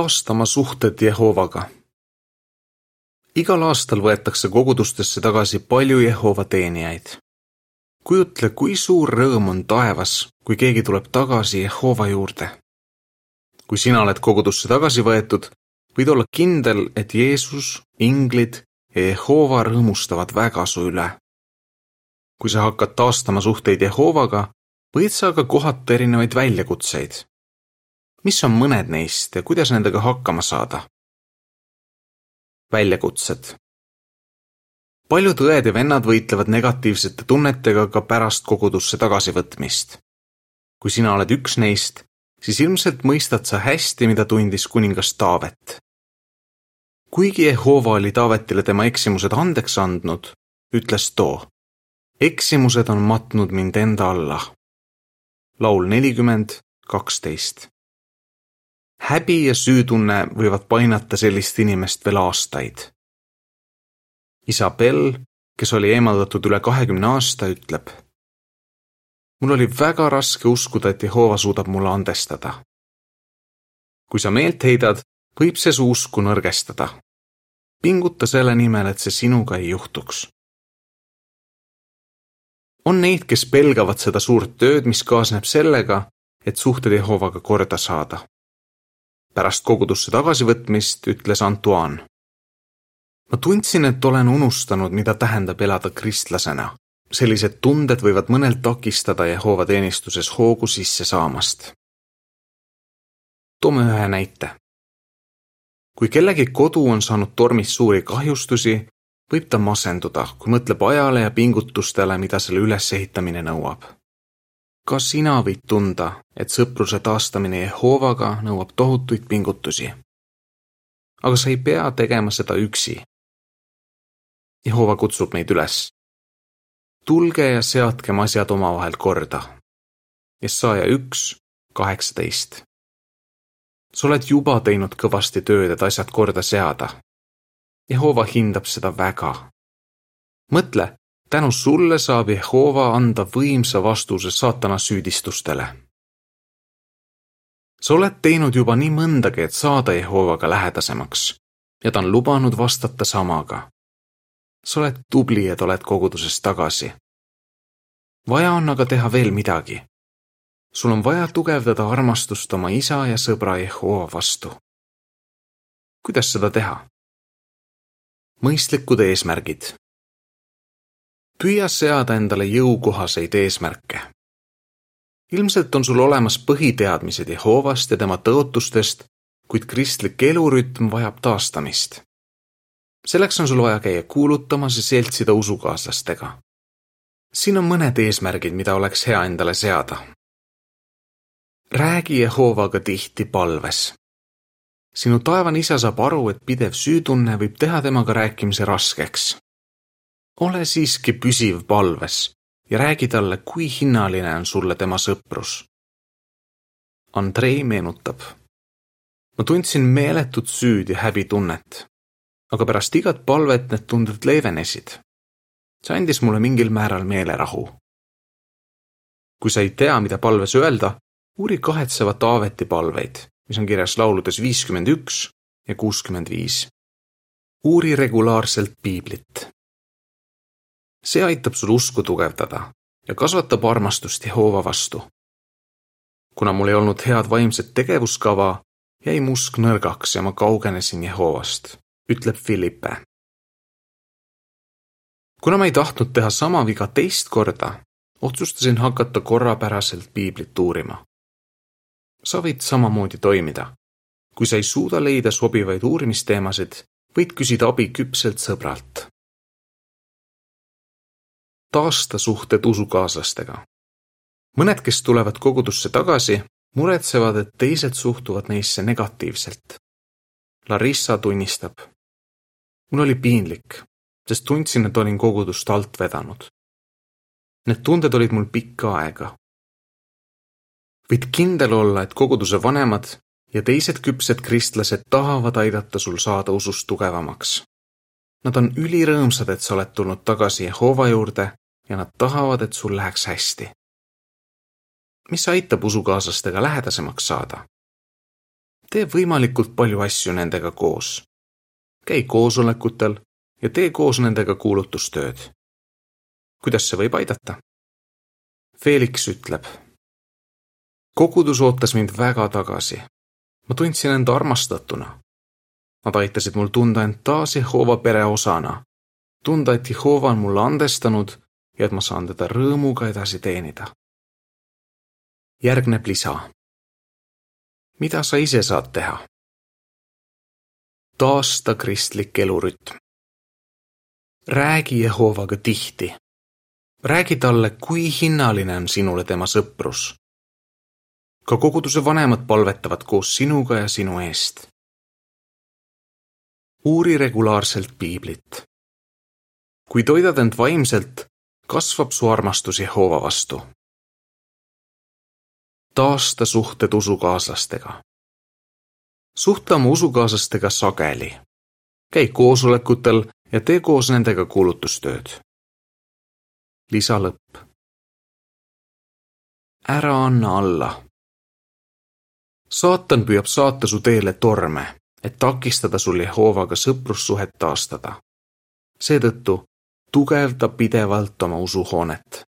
taastama suhted Jehovaga. igal aastal võetakse kogudustesse tagasi palju Jehova teenijaid. kujutle, kui suur rõõm on taevas, kui keegi tuleb tagasi Jehova juurde. kui sina oled kogudusse tagasi võetud, võid olla kindel, et Jeesus, inglid ja Jehova rõõmustavad väga su üle. kui sa hakkad taastama suhteid Jehovaga, võid sa aga kohata erinevaid väljakutseid mis on mõned neist ja kuidas nendega hakkama saada? väljakutsed. paljud õed ja vennad võitlevad negatiivsete tunnetega ka pärast kogudusse tagasivõtmist. kui sina oled üks neist, siis ilmselt mõistad sa hästi, mida tundis kuningas Taavet. kuigi Jehova oli Taavetile tema eksimused andeks andnud, ütles too, eksimused on matnud mind enda alla. laul nelikümmend, kaksteist häbi ja süütunne võivad painata sellist inimest veel aastaid. Isabel, kes oli eemaldatud üle kahekümne aasta, ütleb. mul oli väga raske uskuda, et Jehova suudab mulle andestada. kui sa meelt heidad, võib see su usku nõrgestada. pinguta selle nimel, et see sinuga ei juhtuks. on neid, kes pelgavad seda suurt tööd, mis kaasneb sellega, et suhted Jehovaga korda saada pärast kogudusse tagasivõtmist ütles Antoine. ma tundsin, et olen unustanud, mida tähendab elada kristlasena. sellised tunded võivad mõnel takistada Jehova teenistuses hoogu sisse saamast. toome ühe näite. kui kellegi kodu on saanud tormis suuri kahjustusi, võib ta masenduda, kui mõtleb ajale ja pingutustele, mida selle ülesehitamine nõuab ka sina võid tunda, et sõpruse taastamine Jehovaga nõuab tohutuid pingutusi. aga sa ei pea tegema seda üksi. Jehova kutsub meid üles. tulge ja seadkem asjad omavahel korda. Jesaja üks, kaheksateist. sa oled juba teinud kõvasti tööd, et asjad korda seada. Jehova hindab seda väga. mõtle, tänu sulle saab Jehova anda võimsa vastuse saatana süüdistustele. sa oled teinud juba nii mõndagi, et saada Jehovaga lähedasemaks ja ta on lubanud vastata samaga. sa oled tubli, et oled koguduses tagasi. vaja on aga teha veel midagi. sul on vaja tugevdada armastust oma isa ja sõbra Jehova vastu. kuidas seda teha? mõistlikud eesmärgid püüa seada endale jõukohaseid eesmärke. ilmselt on sul olemas põhiteadmised Jehovast ja tema tõotustest, kuid kristlik elurütm vajab taastamist. selleks on sul vaja käia kuulutamas ja seltsida usukaaslastega. siin on mõned eesmärgid, mida oleks hea endale seada. räägi Jehovaga tihti palves. sinu taevane isa saab aru, et pidev süütunne võib teha temaga rääkimise raskeks ole siiski püsiv palves ja räägi talle, kui hinnaline on sulle tema sõprus. Andrei meenutab. ma tundsin meeletut süüd ja häbitunnet, aga pärast igat palvet need tunded leevenesid. see andis mulle mingil määral meelerahu. kui sa ei tea, mida palves öelda, uuri kahetseva Taaveti palveid, mis on kirjas lauludes viiskümmend üks ja kuuskümmend viis. uuri regulaarselt piiblit see aitab sul usku tugevdada ja kasvatab armastust Jehova vastu. kuna mul ei olnud head vaimset tegevuskava, jäi mu usk nõrgaks ja ma kaugenesin Jehovast, ütleb Philippe. kuna ma ei tahtnud teha sama viga teist korda, otsustasin hakata korrapäraselt piiblit uurima. sa võid samamoodi toimida. kui sa ei suuda leida sobivaid uurimisteemasid, võid küsida abi küpselt sõbralt taasta suhted usukaaslastega. mõned, kes tulevad kogudusse tagasi, muretsevad, et teised suhtuvad neisse negatiivselt. Larissa tunnistab. mul oli piinlik, sest tundsin, et olin kogudust alt vedanud. Need tunded olid mul pikka aega. võid kindel olla, et koguduse vanemad ja teised küpsed kristlased tahavad aidata sul saada usust tugevamaks. Nad on ülirõõmsad, et sa oled tulnud tagasi Jehova juurde ja nad tahavad, et sul läheks hästi. mis aitab usukaaslastega lähedasemaks saada? tee võimalikult palju asju nendega koos. käi koosolekutel ja tee koos nendega kuulutustööd. kuidas see võib aidata? Felix ütleb. kogudus ootas mind väga tagasi. ma tundsin end armastatuna. Nad aitasid mul tunda end taas Jehova pere osana, tunda, et Jehova on mulle andestanud ja et ma saan teda rõõmuga edasi teenida. järgneb lisa. mida sa ise saad teha? taasta kristlik elurütm. räägi Jehovaga tihti. räägi talle, kui hinnaline on sinule tema sõprus. ka koguduse vanemad palvetavad koos sinuga ja sinu eest. uuri regulaarselt piiblit. kui toidad end vaimselt, kasvab su armastus Jehova vastu. taasta suhted usukaaslastega. suhtle oma usukaaslastega sageli. käi koosolekutel ja tee koos nendega kuulutustööd. lisa lõpp. ära anna alla. saatan püüab saata su teele torme, et takistada sul Jehovaga sõprussuhet taastada. seetõttu tugevda pidevalt oma usuhoonet.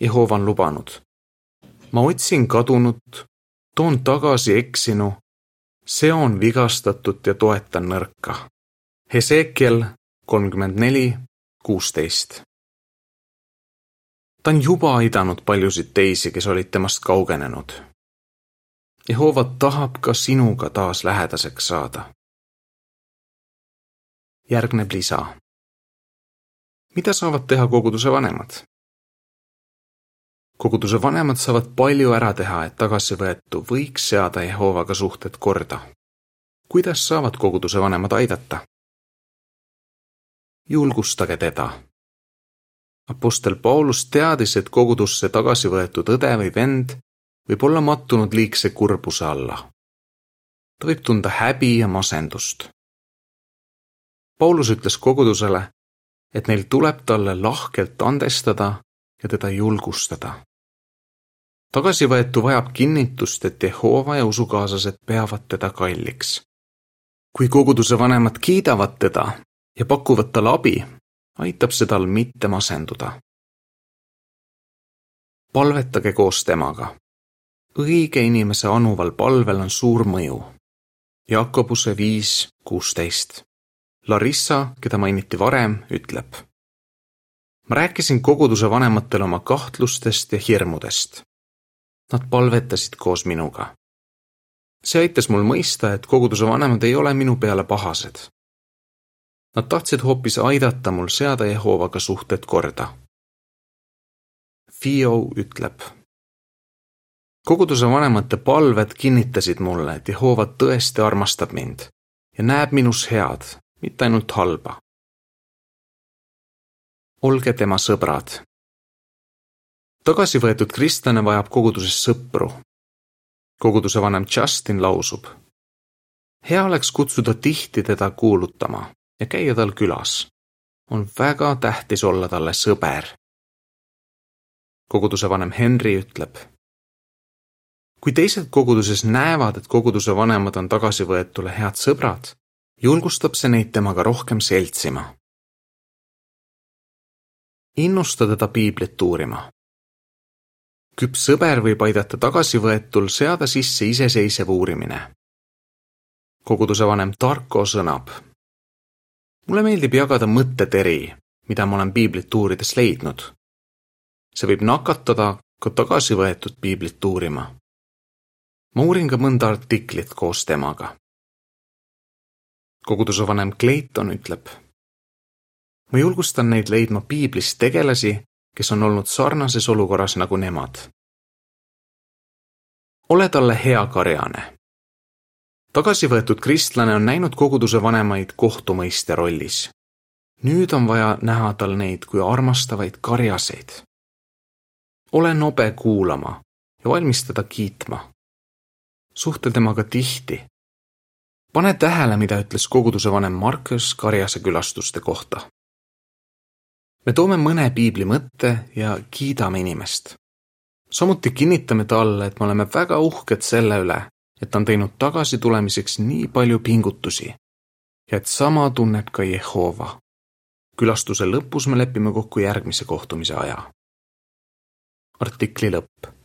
Jehova on lubanud. ma otsin kadunut, toon tagasi eksinu, seon vigastatut ja toetan nõrka. Hesekiel kolmkümmend neli, kuusteist. ta on juba aidanud paljusid teisi, kes olid temast kaugenenud. Jehova tahab ka sinuga taas lähedaseks saada. järgneb lisa mida saavad teha koguduse vanemad? koguduse vanemad saavad palju ära teha, et tagasivõetu võiks seada Jehovaga suhted korda. kuidas saavad koguduse vanemad aidata? julgustage teda. Apostel Paulus teadis, et kogudusse tagasi võetud õde või vend võib olla mattunud liigse kurbuse alla. ta võib tunda häbi ja masendust. Paulus ütles kogudusele, et neil tuleb talle lahkelt andestada ja teda julgustada. tagasivõetu vajab kinnitust, et Jehova ja usukaaslased peavad teda kalliks. kui koguduse vanemad kiidavad teda ja pakuvad talle abi, aitab see tal mitte masenduda. palvetage koos temaga. õige inimese anuval palvel on suur mõju. Jakobuse viis kuusteist Larissa, keda mainiti varem, ütleb. ma rääkisin koguduse vanematele oma kahtlustest ja hirmudest. Nad palvetasid koos minuga. see aitas mul mõista, et koguduse vanemad ei ole minu peale pahased. Nad tahtsid hoopis aidata mul seada Jehovaga suhted korda. Fio ütleb. koguduse vanemate palved kinnitasid mulle, et Jehova tõesti armastab mind ja näeb minus head mitte ainult halba. olge tema sõbrad. tagasivõetud kristlane vajab koguduses sõpru. koguduse vanem Justin lausub. hea oleks kutsuda tihti teda kuulutama ja käia tal külas. on väga tähtis olla talle sõber. koguduse vanem Henry ütleb kui teised koguduses näevad, et koguduse vanemad on tagasivõetule head sõbrad, julgustab see neid temaga rohkem seltsima. innusta teda piiblit uurima. küps sõber võib aidata tagasivõetul seada sisse iseseisev uurimine. koguduse vanem Tarko sõnab. mulle meeldib jagada mõtteteri, mida ma olen piiblit uurides leidnud. see võib nakatada ka tagasivõetud piiblit uurima. ma uurin ka mõnda artiklit koos temaga koguduse vanem Clayton ütleb. ma julgustan neid leidma piiblist tegelasi, kes on olnud sarnases olukorras nagu nemad. ole talle hea karjane. tagasivõetud kristlane on näinud koguduse vanemaid kohtumõistja rollis. nüüd on vaja näha tal neid kui armastavaid karjaseid. ole nobe kuulama ja valmis teda kiitma. suhtle temaga tihti pane tähele, mida ütles koguduse vanem Markus Karjase külastuste kohta. me toome mõne piibli mõtte ja kiidame inimest. samuti kinnitame talle, et me oleme väga uhked selle üle, et ta on teinud tagasitulemiseks nii palju pingutusi ja et sama tunneb ka Jehova. külastuse lõpus me lepime kokku järgmise kohtumise aja. artikli lõpp